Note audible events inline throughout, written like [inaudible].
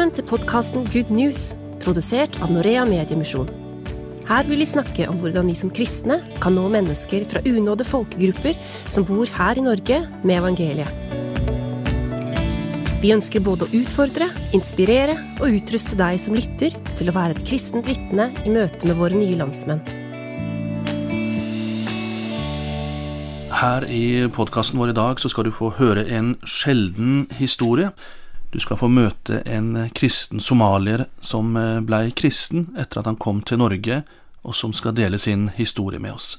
Velkommen til podkasten Good News, produsert av Norea Mediemisjon. Her vil vi snakke om hvordan vi som kristne kan nå mennesker fra unådde folkegrupper som bor her i Norge, med evangeliet. Vi ønsker både å utfordre, inspirere og utruste deg som lytter, til å være et kristent vitne i møte med våre nye landsmenn. Her i podkasten vår i dag så skal du få høre en sjelden historie. Du skal få møte en kristen somalier som eh, blei kristen etter at han kom til Norge, og som skal dele sin historie med oss.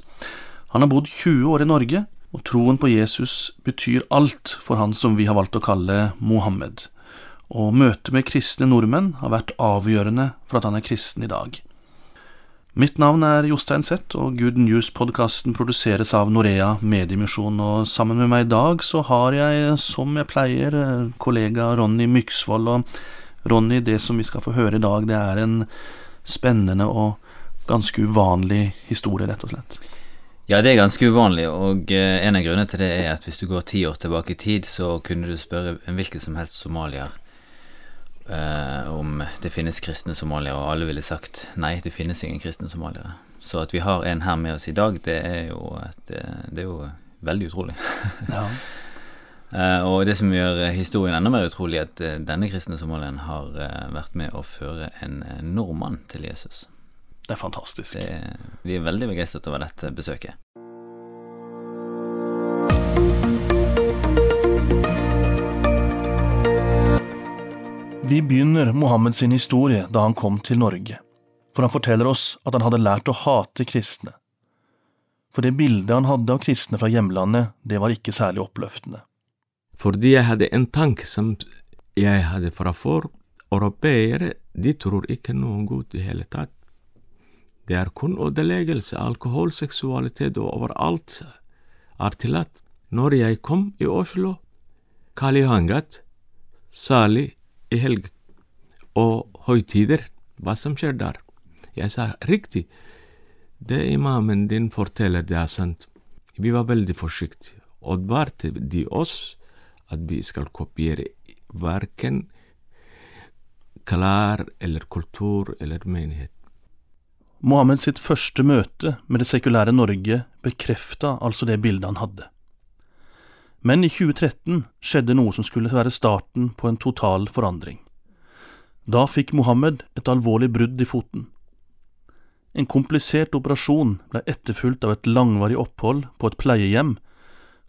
Han har bodd 20 år i Norge, og troen på Jesus betyr alt for han som vi har valgt å kalle Mohammed. Og møtet med kristne nordmenn har vært avgjørende for at han er kristen i dag. Mitt navn er Jostein Sett, og Good News-podkasten produseres av Norea Mediemisjon. Og sammen med meg i dag så har jeg, som jeg pleier, kollega Ronny Myksvold. Og Ronny, det som vi skal få høre i dag, det er en spennende og ganske uvanlig historie, rett og slett. Ja, det er ganske uvanlig, og eh, en av grunnene til det er at hvis du går ti år tilbake i tid, så kunne du spørre en hvilken som helst somalier eh, om det finnes kristne somaliere, og alle ville sagt nei, det finnes ingen kristne somaliere. Så at vi har en her med oss i dag, det er jo, et, eh, det er jo veldig utrolig. ja. [laughs] eh, og det som gjør historien enda mer utrolig, er at eh, denne kristne somalieren har eh, vært med å føre en nordmann til Jesus. Det er fantastisk. Det, vi er veldig begeistret over dette besøket. Vi begynner Mohammed sin historie da han kom til Norge, for han forteller oss at han hadde lært å hate kristne. For det bildet han hadde av kristne fra hjemlandet, det var ikke særlig oppløftende. Fordi jeg hadde en tanke som jeg hadde fra før, europeere, de tror ikke noe godt i hele tatt. Det er kun ødeleggelse, alkohol, seksualitet og overalt er tillatt. Når jeg kom i Oslo, Kali Hangat, særlig i helg og høytider, hva som skjer der. Jeg sa riktig, det imamen din forteller, det er sant. Vi var veldig forsiktige, og advarte de oss at vi skal kopiere verken klær eller kultur eller menighet. Mohammed sitt første møte med det sekulære Norge bekrefta altså det bildet han hadde. Men i 2013 skjedde noe som skulle være starten på en total forandring. Da fikk Mohammed et alvorlig brudd i foten. En komplisert operasjon ble etterfulgt av et langvarig opphold på et pleiehjem,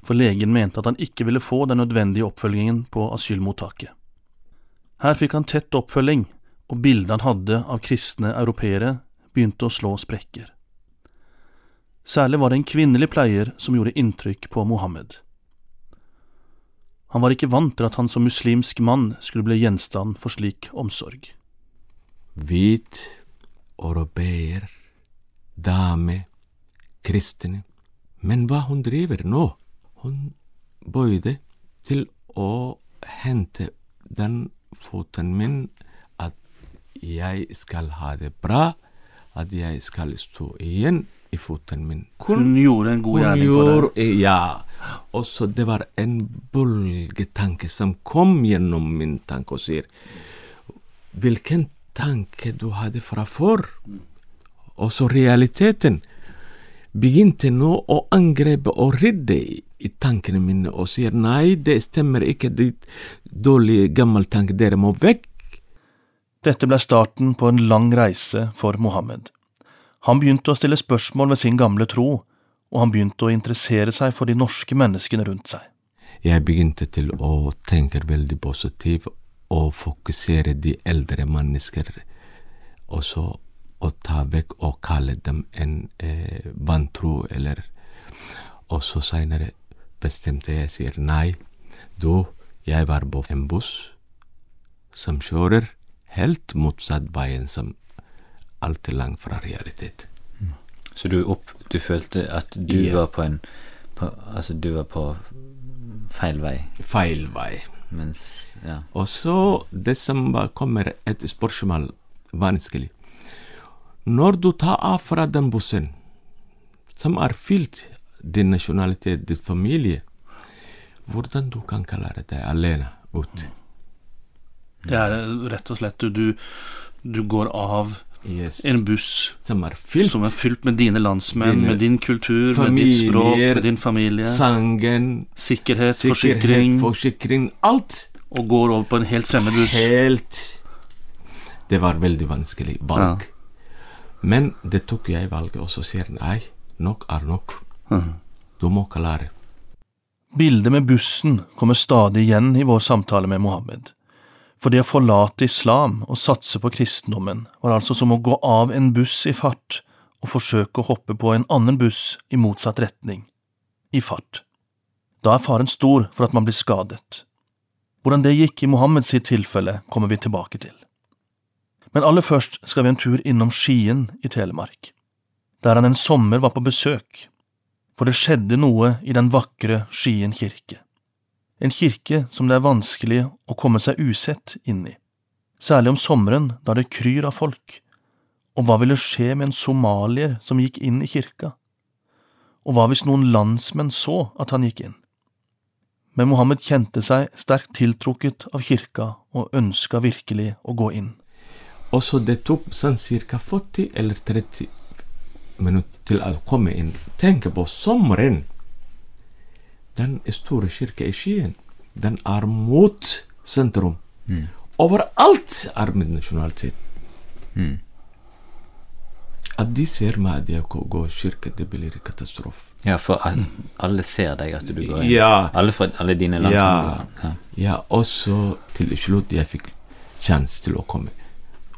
for legen mente at han ikke ville få den nødvendige oppfølgingen på asylmottaket. Her fikk han tett oppfølging, og bildet han hadde av kristne europeere, begynte å slå sprekker. Særlig var det en kvinnelig pleier som gjorde inntrykk på Mohammed. Han var ikke vant til at han som muslimsk mann skulle bli gjenstand for slik omsorg. Hvit, europeer, dame, kristne. Men hva hun driver nå? Hun bøyde til å hente den foten min, at jeg skal ha det bra, at jeg skal stå igjen i foten min. Hun, hun gjorde en god gjerning for deg? Ja. Og så det var en bølgetanke som kom gjennom min tanke og sier Hvilken tanke du hadde fra før? Og så realiteten begynte nå å angripe og rydde i tankene mine og sier nei, det stemmer ikke, ditt dårlige gammeltanke, dere må vekk. Dette ble starten på en lang reise for Mohammed. Han begynte å stille spørsmål ved sin gamle tro, og han begynte å interessere seg for de norske menneskene rundt seg. Jeg begynte til å tenke veldig positivt og fokusere de eldre mennesker, og så å ta vekk og kalle dem en eh, vantro, eller Og så seinere bestemte jeg sier nei, Da jeg var på en buss som kjører helt motsatt veien som altfor langt fra realitet. Mm. Så du, opp, du, følte at du yeah. var på en på, Altså, du var på feil vei? Feil vei. Mens, ja. Og så det som kommer et spørsmål vanskelig. Når du tar av fra den bussen, som er fylt din nasjonalitet, din familie, hvordan du kan klare deg alene ut? Det er rett og slett du, du går av Yes. en buss Som er fylt. som er fylt med dine landsmenn, Dine med din kultur, med ditt språk, med din familie. Sangen, Sikkerhet, sikkerhet, forsikring, forsikring, alt. og går over på en helt fremmed buss. Helt Det var veldig vanskelig valg. Men det tok jeg valget, og så sier nei, nok er nok. Mm. Du må klare. Bildet med bussen kommer stadig igjen i vår samtale med Mohammed. For det å forlate islam og satse på kristendommen var altså som å gå av en buss i fart og forsøke å hoppe på en annen buss i motsatt retning, i fart. Da er faren stor for at man blir skadet. Hvordan det gikk i Mohammeds sitt tilfelle, kommer vi tilbake til. Men aller først skal vi en tur innom Skien i Telemark, der han en sommer var på besøk for det skjedde noe i den vakre Skien kirke. En kirke som det er vanskelig å komme seg usett inn i, særlig om sommeren da det kryr av folk. Og hva ville skje med en somalier som gikk inn i kirka? Og hva hvis noen landsmenn så at han gikk inn? Men Mohammed kjente seg sterkt tiltrukket av kirka og ønska virkelig å gå inn. Og så det tok sånn ca. 40 eller 30 minutter til å komme inn. Tenk på sommeren. Den store kirka i Skien, den er mot sentrum. Overalt er min nasjonalitet. Mm. At de ser meg at jeg går kirke, det blir katastrofe. Ja, for alle ser deg at du går inn. Ja. Alle, fra, alle dine Ja. landsmenn. Ja. Ja, og så til slutt jeg fikk sjanse til å komme.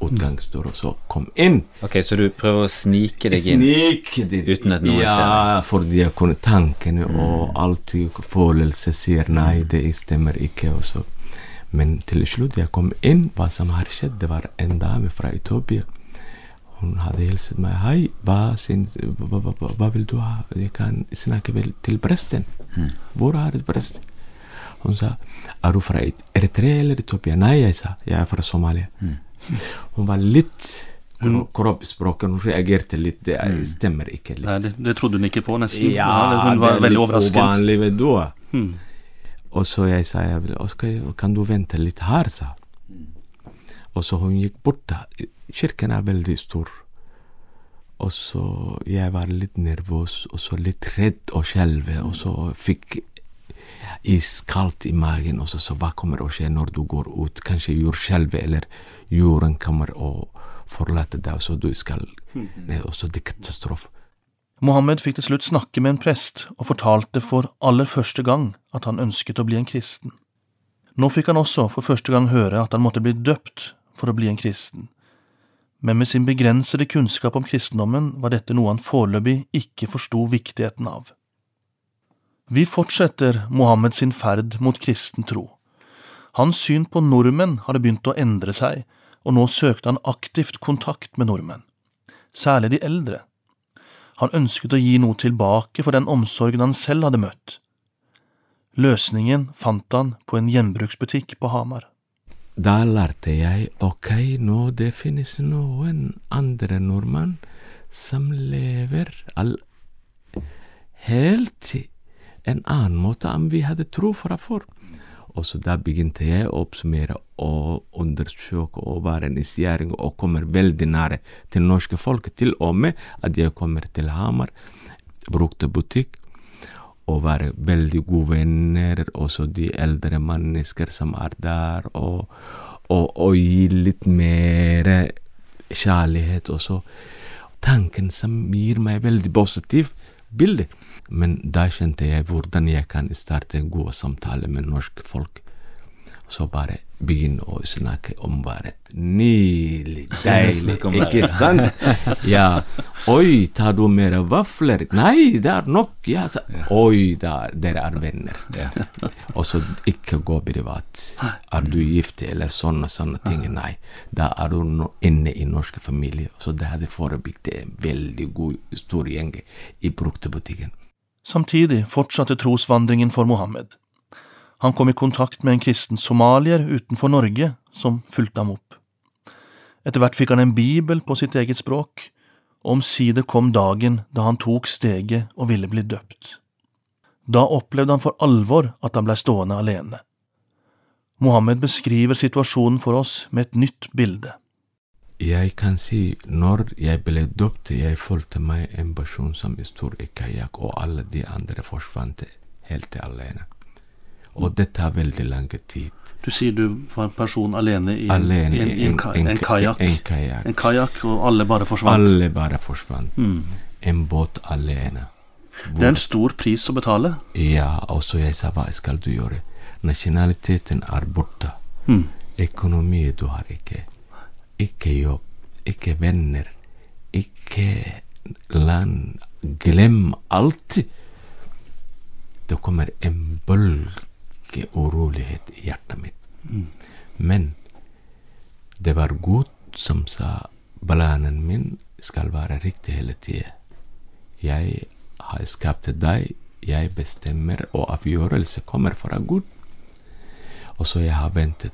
Utgangsdør, og så kom inn. Ok, så du prøver å snike deg inn? Snik det. Uten at noen ja, fordi jeg kunne tankene og alltid følelse sier nei, det stemmer ikke. Og så. Men til slutt jeg kom inn, hva som har skjedd, det var en dame fra Utopia. Hun hadde hilset meg. Hei, hva, syns- hva, hva, hva, vil du ha? Jeg kan snakke vel til presten. Hvor er presten?' prest? Hun sa, er du fra Eritrea eller Etiopia? Nei, jeg sa, jeg er fra Somalia. Hun var litt hun, kroppsspråket, hun reagerte litt. Det er- stemmer ikke litt. Nei, det, det trodde hun ikke på, nesten. Ja, hun var veldig overrasket. Uvanlig, vet du. Hmm. Og så jeg sa jeg kan du vente litt her, sa Og så hun gikk bort. Kirken er veldig stor. Og så jeg var litt nervøs, og så litt redd og skjelve, og så fikk iskaldt i magen, og så så hva kommer å skje når du går ut? Kanskje jordskjelvet, eller jorden kommer å forlate deg, så du skal Og så det er katastrofe. Mohammed fikk til slutt snakke med en prest og fortalte for aller første gang at han ønsket å bli en kristen. Nå fikk han også for første gang høre at han måtte bli døpt for å bli en kristen, men med sin begrensede kunnskap om kristendommen var dette noe han foreløpig ikke forsto viktigheten av. Vi fortsetter Mohammed sin ferd mot kristen tro. Hans syn på nordmenn hadde begynt å endre seg, og nå søkte han aktivt kontakt med nordmenn, særlig de eldre. Han ønsket å gi noe tilbake for den omsorgen han selv hadde møtt. Løsningen fant han på en gjenbruksbutikk på Hamar. Da lærte jeg ok, nå det finnes noen andre nordmenn som lever all helt en annen måte enn vi hadde tro fra før. Og så da begynte jeg å oppsummere og undersøke og være nysgjerrig og kommer veldig nære til norske folk, til og med at jeg kommer til Hamar, brukte butikk og være veldig gode venner, også de eldre mennesker som er der, og, og, og gi litt mer kjærlighet også. Tanken som gir meg veldig positivt bilde. Men da kjente jeg hvordan jeg kan starte en god samtale med norske folk. Så bare begynne å snakke om været. Nydelig, [laughs] deilig, ikke sant? [laughs] Ja. Oi, tar du mer vafler? Nei, det er nok. Ja. Oi, der, dere er venner. [laughs] Og så ikke gå privat. Er du gift eller sånne sånne ting? Nei. Da er du nå inne i norske familie. Så det hadde forebygget en veldig god stor gjeng i bruktebutikken. Samtidig fortsatte trosvandringen for Mohammed. Han kom i kontakt med en kristen somalier utenfor Norge som fulgte ham opp. Etter hvert fikk han en bibel på sitt eget språk, og omsider kom dagen da han tok steget og ville bli døpt. Da opplevde han for alvor at han blei stående alene. Mohammed beskriver situasjonen for oss med et nytt bilde. Jeg kan si når jeg ble døpt, jeg følte meg en person som sto i kajakk, og alle de andre forsvant helt alene. Og det tar veldig lang tid. Du sier du var en person alene i en, Alene en, en, en. En kajakk. En kajakk, og alle bare forsvant. Alle bare forsvant. Mm. En båt alene. Det er en stor pris å betale. Ja, og så jeg sa hva skal du gjøre? Nasjonaliteten er borte. Mm. Økonomi du har ikke. Ikke jobb. Ikke venner. Ikke land. Glem alt. Det kommer en bølge urolighet i hjertet mitt. Men det var Gud som sa planen min skal være riktig hele tida. Jeg har skapt deg, jeg bestemmer, og avgjørelse kommer fra Gud. Og så jeg har ventet,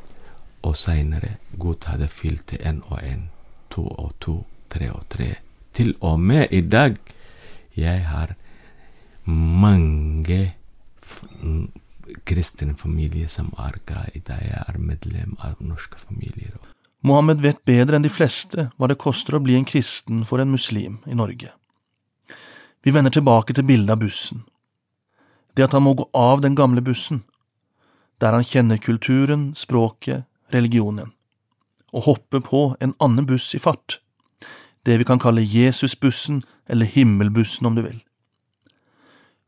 og seinere Gud hadde fylt en og en, to og to, tre og tre. Til og med i dag jeg har mange kristne familier som er glad i deg. Jeg er medlem av norske familier. Mohammed vet bedre enn de fleste hva det koster å bli en kristen for en muslim i Norge. Vi vender tilbake til bildet av bussen. Det at han må gå av den gamle bussen, der han kjenner kulturen, språket, religionen, og hoppe på en annen buss i fart, det vi kan kalle Jesusbussen eller himmelbussen om du vil.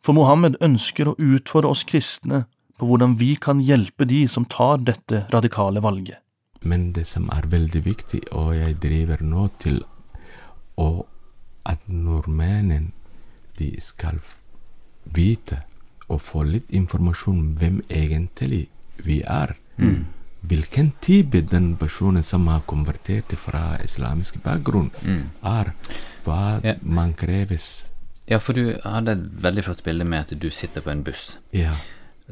For Mohammed ønsker å utfordre oss kristne på hvordan vi kan hjelpe de som tar dette radikale valget. Men det som er veldig viktig, og jeg driver nå til å at nordmennene de skal vite og få litt informasjon om hvem egentlig vi er. Hvilken type den personen som har konvertert fra islamisk bakgrunn, Mm. er. Hva Ja. man kreves. Ja, for du hadde et veldig flott bilde med at du sitter på en buss Ja.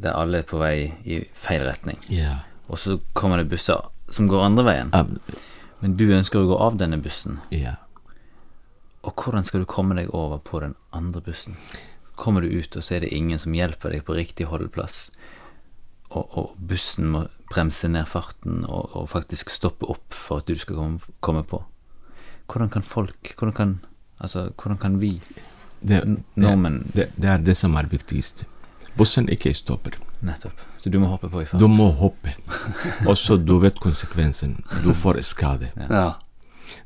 der alle er på vei i feil retning. ja. Og så kommer det busser som går andre veien. Um, Men du ønsker å gå av denne bussen. ja. Og hvordan skal du komme deg over på den andre bussen? Kommer du ut, og så er det ingen som hjelper deg på riktig holdeplass, og, og bussen må bremse ned farten og, og faktisk stoppe opp for at du skal komme, komme på. Hvordan kan folk Hvordan kan, altså, hvordan kan vi Det, nordmenn- det, det er det som er viktigst. Bussen ikke stopper. Nettopp. Så du må hoppe på i fart. Du må hoppe. Og så du vet konsekvensen. Du får skade. Ja.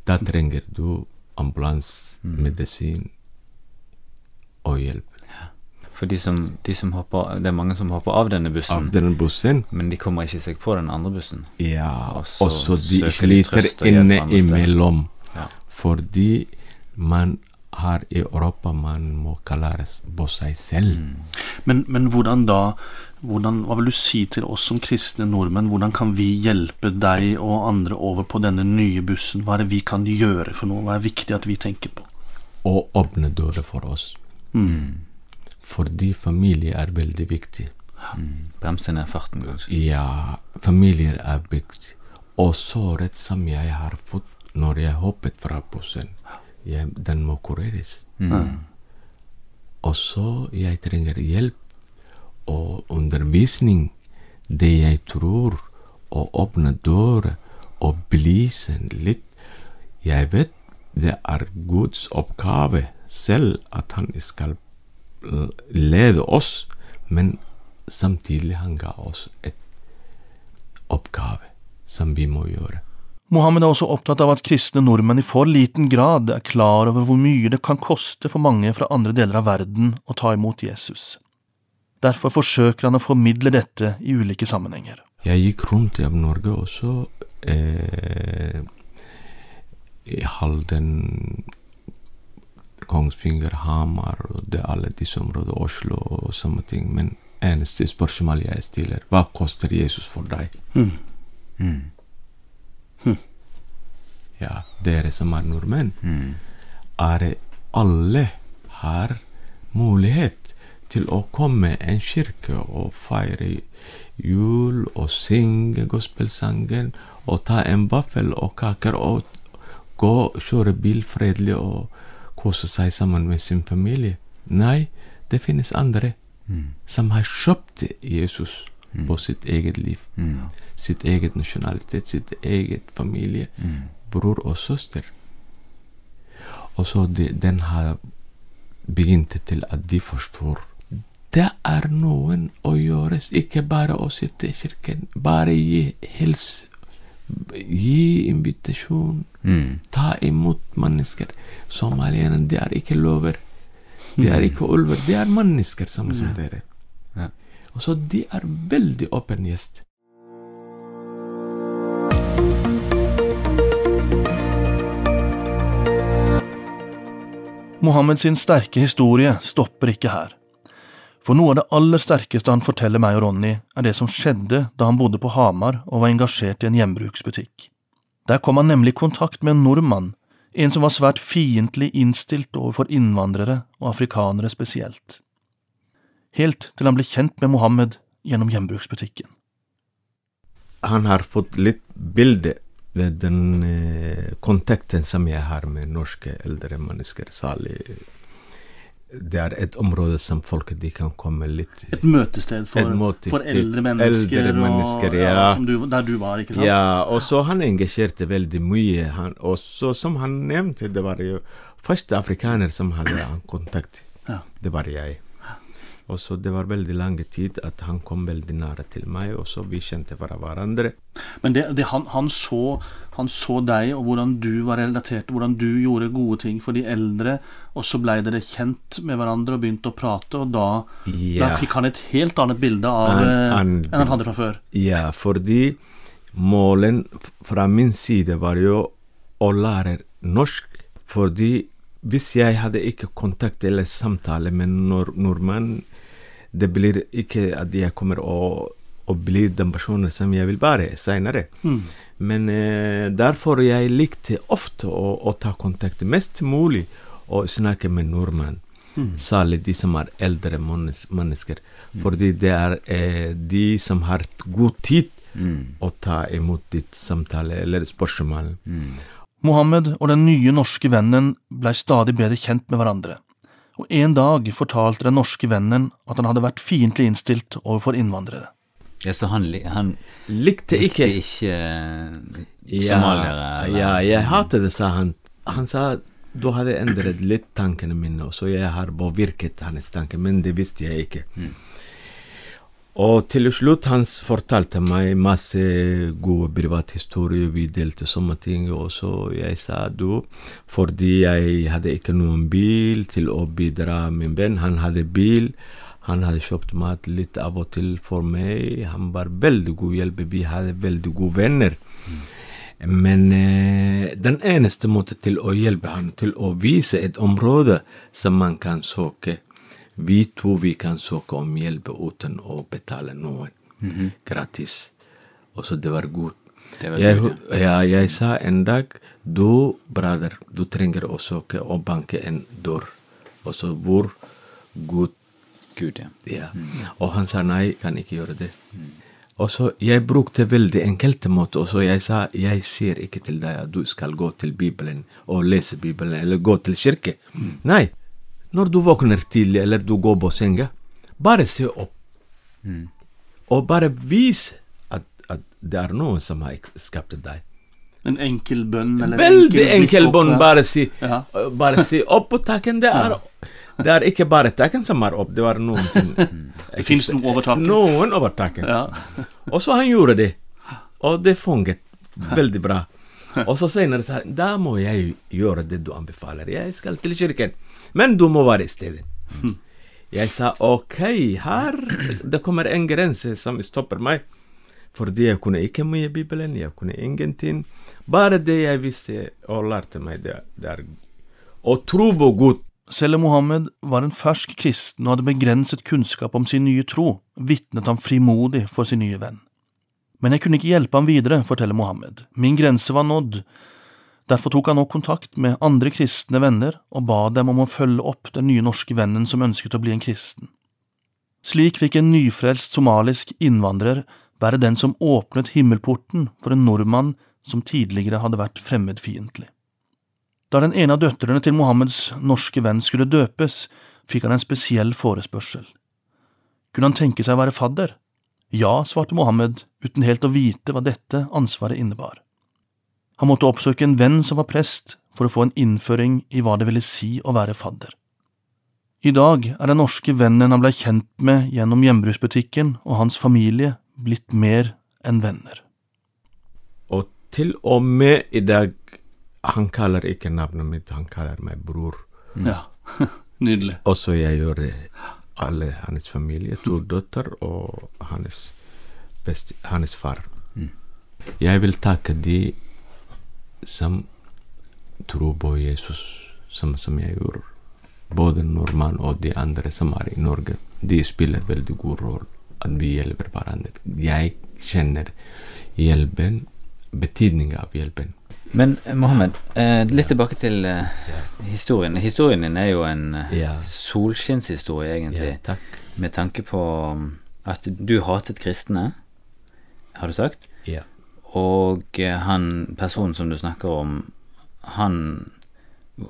Da trenger du ambulanse, Mm. medisin og hjelp. For de som, de som hopper Det er mange som hopper av denne bussen, Av denne bussen, men de kommer ikke seg på den andre bussen. ja, Og så de søker de sliter trøst og hjelp inne andre steder. imellom. Ja. Fordi man har i Europa man må klare på seg selv. Mm. Men, men hvordan da hvordan, Hva vil du si til oss som kristne nordmenn? Hvordan kan vi hjelpe deg og andre over på denne nye bussen? Hva er det vi kan gjøre for noe? Hva er viktig at vi tenker på? Og åpne dører for oss. Mm. Fordi familie er veldig viktig. Bremsen er farten, kanskje. Ja, familier er viktig. Og såret som jeg har fått når jeg hoppet fra bussen, jeg, den må kureres. Mm. Og så jeg trenger hjelp og undervisning. Det jeg tror, å åpne dører og belyse litt. Jeg vet det er Guds oppgave selv at han skal lede oss, men samtidig han ga oss et oppgave som vi må gjøre. Mohammed er også opptatt av at kristne nordmenn i for liten grad er klar over hvor mye det kan koste for mange fra andre deler av verden å ta imot Jesus. Derfor forsøker han å formidle dette i ulike sammenhenger. Jeg gikk rundt i Norge også. Eh, I Halden, Kongsvinger, Hamar og det alle disse områdene, Oslo og sånne ting. Men eneste spørsmål jeg stiller, hva koster Jesus for deg? Mm. Mm. Ja, dere som er nordmenn, Mm. er alle har mulighet til å komme en kirke og feire jul og synge gospelsangen og ta en vaffel og kaker og gå og kjøre bil fredelig og kose seg sammen med sin familie. Nei, det finnes andre Mm. som har kjøpt Jesus på sitt eget liv. Sitt eget nasjonalitet, sitt eget familie. Bror og søster. Og så de, den har begynt til at de forstår. Det er noen å gjøres, ikke bare å sitte i kirken. Bare gi hils. Gi invitasjon. Mm. Ta imot mennesker. Somalierne, de er ikke lover. De er ikke ulver. De er mennesker, samme som dere. Ja. Og så de er veldig åpen gjest. Mohammed sin sterke historie stopper ikke her. For noe av det aller sterkeste han forteller meg og Ronny, er det som skjedde da han bodde på Hamar og var engasjert i en hjembruksbutikk. Der kom han nemlig i kontakt med en nordmann, en som var svært fiendtlig innstilt overfor innvandrere og afrikanere spesielt. Helt til han ble kjent med Mohammed gjennom hjembruksbutikken. Han har fått litt bilde ved den eh, kontakten som jeg har med norske eldre mennesker. Særlig det er et område som folk de kan komme litt Et møtested for, Et møtested. for eldre mennesker, Eldre mennesker, og, ja. som du, der du var, ikke sant? Ja, og så han engasjerte veldig mye. Han, og så som han nevnte, det var jo første afrikaner som hadde kontakt. Ja. Det var jeg. Og så det var veldig lang tid at han kom veldig nære til meg, og så vi kjente fra hverandre. Men det, det, han, han, så, han så deg, og hvordan du var relatert, hvordan du gjorde gode ting for de eldre, og så blei dere kjent med hverandre og begynte å prate, og da, da fikk han et helt annet bilde av an, an, enn han hadde fra før. Ja, fordi målen fra min side var jo å lære norsk. Fordi hvis jeg hadde ikke kontakt eller samtale med nor nordmenn, det blir ikke at jeg kommer å, å bli den personen som jeg vil være seinere. Men eh, derfor jeg likte ofte å, å ta kontakt mest mulig og snakke med nordmenn. Særlig de som er eldre mennesk- mennesker. Fordi det er eh, de som har god tid Mm. å ta imot ditt samtale eller spørsmål. Mohammed og den nye norske vennen blei stadig bedre kjent med hverandre, og en dag fortalte den norske vennen at han hadde vært fiendtlig innstilt overfor innvandrere. Ja, så han, han Likte likte ikke ikke somaliere? Ja, ja, jeg hater det, sa han. Han sa du hadde endret litt tankene mine, så jeg har påvirket hans tanker, men det visste jeg ikke. Og til slutt han fortalte meg masse gode privathistorier, vi delte sånne ting, og så jeg sa du, fordi jeg hadde ikke noen bil til å bidra min venn, han hadde bil, han hadde kjøpt mat litt av og til for meg, han var veldig god hjelp, vi hadde veldig gode venner. Men eh, den eneste måten til å hjelpe ham til å vise et område som man kan søke Vi tror vi kan søke om hjelp uten å betale noen. Gratis. Og så det var godt. Jeg, ja, jeg sa en dag du, brother, du trenger å søke og banke en dør. Og så hvor Gud Gud, ja. ja. Og han sa nei, kan ikke gjøre det. Og så jeg brukte veldig enkelte måter, og så jeg sa jeg sier ikke til deg at du skal gå til Bibelen og lese Bibelen eller gå til kirke. Nei. Når du våkner tidlig eller du går på senga, bare se opp. Og bare vis at, at det er noen som har skapt deg. En enkel bønn eller Veldig enkel, enkel bønn. Bare si Ja. [laughs] Bare si opp på takken. Det er, det er ikke bare takken som er opp, det var noen som [laughs] Det finnes noe over taket. Noen over takken. Ja. Og så han gjorde det. [laughs] Og det fungerte veldig bra. Og så senere sa han da må jeg gjøre det du anbefaler. Jeg skal til kirken. Men du må være i stedet. Jeg sa ok, her det kommer en grense som stopper meg. Fordi jeg kunne ikke mye Bibelen, jeg kunne ingenting. Bare det jeg visste og lærte meg, det, det er å tro på Gud. Selv om Mohammed var en fersk kristen og hadde begrenset kunnskap om sin nye tro, vitnet han frimodig for sin nye venn. Men jeg kunne ikke hjelpe ham videre, forteller Mohammed. Min grense var nådd. Derfor tok han nå kontakt med andre kristne venner og ba dem om å følge opp den nye norske vennen som ønsket å bli en kristen. Slik fikk en nyfrelst somalisk innvandrer være den som åpnet himmelporten for en nordmann som tidligere hadde vært fremmedfiendtlig. Da den ene av døtrene til Mohammeds norske venn skulle døpes, fikk han en spesiell forespørsel. Kunne han tenke seg å være fadder? Ja, svarte Mohammed uten helt å vite hva dette ansvaret innebar. Han måtte oppsøke en venn som var prest, for å få en innføring i hva det ville si å være fadder. I dag er den norske vennen han blei kjent med gjennom hjemmebruksbutikken og hans familie blitt mer enn venner. Og til og med i dag Han kaller ikke navnet mitt, han kaller meg bror. Ja, [laughs] nydelig. Og så jeg gjør det. Alle hans familie, to døtre og hans, best, hans far. Jeg vil takke de som tror på Jesus, som, som jeg gjør. Både nordmann og de andre som er i Norge. De spiller veldig god rolle. At vi hjelper hverandre. Jeg kjenner hjelpen, betydningen av hjelpen. Men eh, Mohammed, eh, litt tilbake til eh, historien. Historien din er jo en Ja. solskinnshistorie, egentlig. Ja, takk. Med tanke på um, at du hatet kristne, har du sagt. Ja. Og eh, han personen som du snakker om, han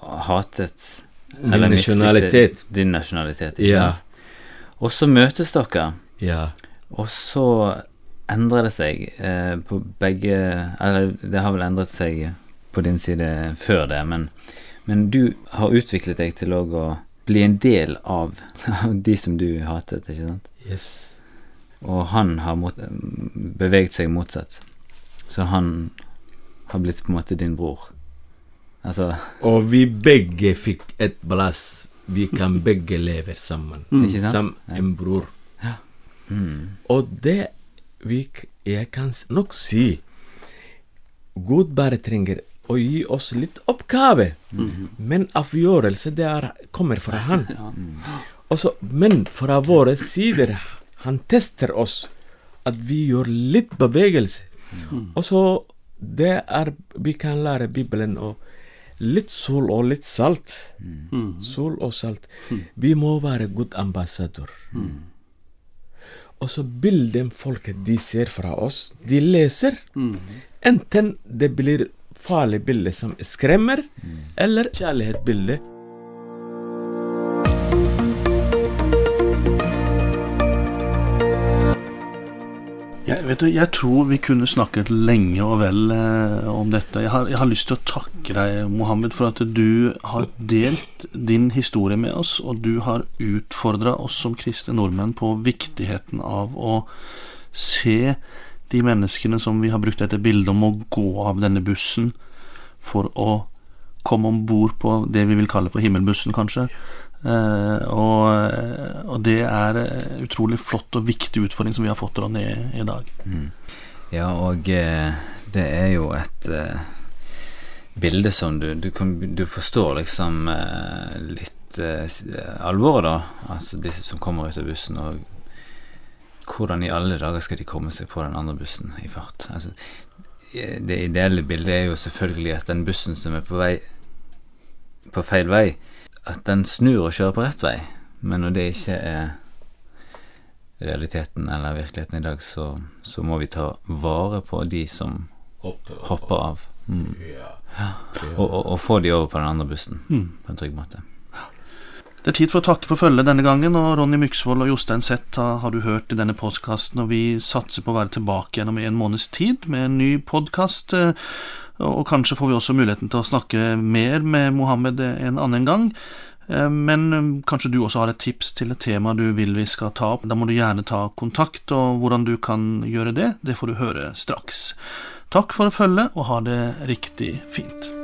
hatet Min eller nasjonalitet. Din nasjonalitet, ikke Ja. sant? Og så møtes dere, Ja. og så endrer det seg eh, på begge Eller det har vel endret seg på din side før det, men, men du har utviklet deg til òg å bli en del av de som du hatet, ikke sant? Yes. Og han har mot, beveget seg motsatt. Så han har blitt på en måte din bror. Altså Og vi begge fikk et plass. Vi kan begge leve sammen. Mm. Som en bror. mm, Og det vi, jeg kan nok si Gud bare trenger å gi oss litt oppgave. Men avgjørelse det er, kommer fra Han. [laughs] Også, men fra våre sider Han tester oss at vi gjør litt bevegelse. Og så det er Vi kan lære Bibelen og litt sol og litt salt. Sol og salt. Vi må være god ambassadør. Og så bildet folket de ser fra oss, de leser. Enten det blir farlig bilde som skremmer, eller kjærlighetsbilde. Vet du, jeg tror vi kunne snakket lenge og vel eh, om dette. Jeg har, jeg har lyst til å takke deg, Mohammed, for at du har delt din historie med oss, og du har utfordra oss som kristne nordmenn på viktigheten av å se de menneskene som vi har brukt dette bildet om å gå av denne bussen for å komme om bord på det vi vil kalle for himmelbussen, kanskje. Eh, og, og det er eh, utrolig flott og viktig utfordring som vi har fått Ronny i, dag. Ja, og eh, det er jo et eh, bilde som du du, kan, du forstår liksom eh, litt eh, eh, alvoret, da. Altså disse som kommer ut av bussen, og hvordan i alle dager skal de komme seg på den andre bussen i fart? Altså, eh, det ideelle bildet er jo selvfølgelig at den bussen som er på vei på feil vei, at den snur og kjører på rett vei. Men når det ikke er realiteten eller virkeligheten i dag, så, så må vi ta vare på de som hopper av. Mm. Og, og, og få de over på den andre bussen på en trygg måte. Det er tid for å takke for følget denne gangen, og Ronny Myksvold og Jostein Sett har, har du hørt i denne podkasten, og vi satser på å være tilbake gjennom en måneds tid med en ny podkast. Og kanskje får vi også muligheten til å snakke mer med Mohammed en annen gang. Eh, Men eh, kanskje du også har et tips til et tema du vil vi skal ta opp. Da må du gjerne ta kontakt, og hvordan du kan gjøre det, det får du høre straks. Takk for følget, og ha det riktig fint.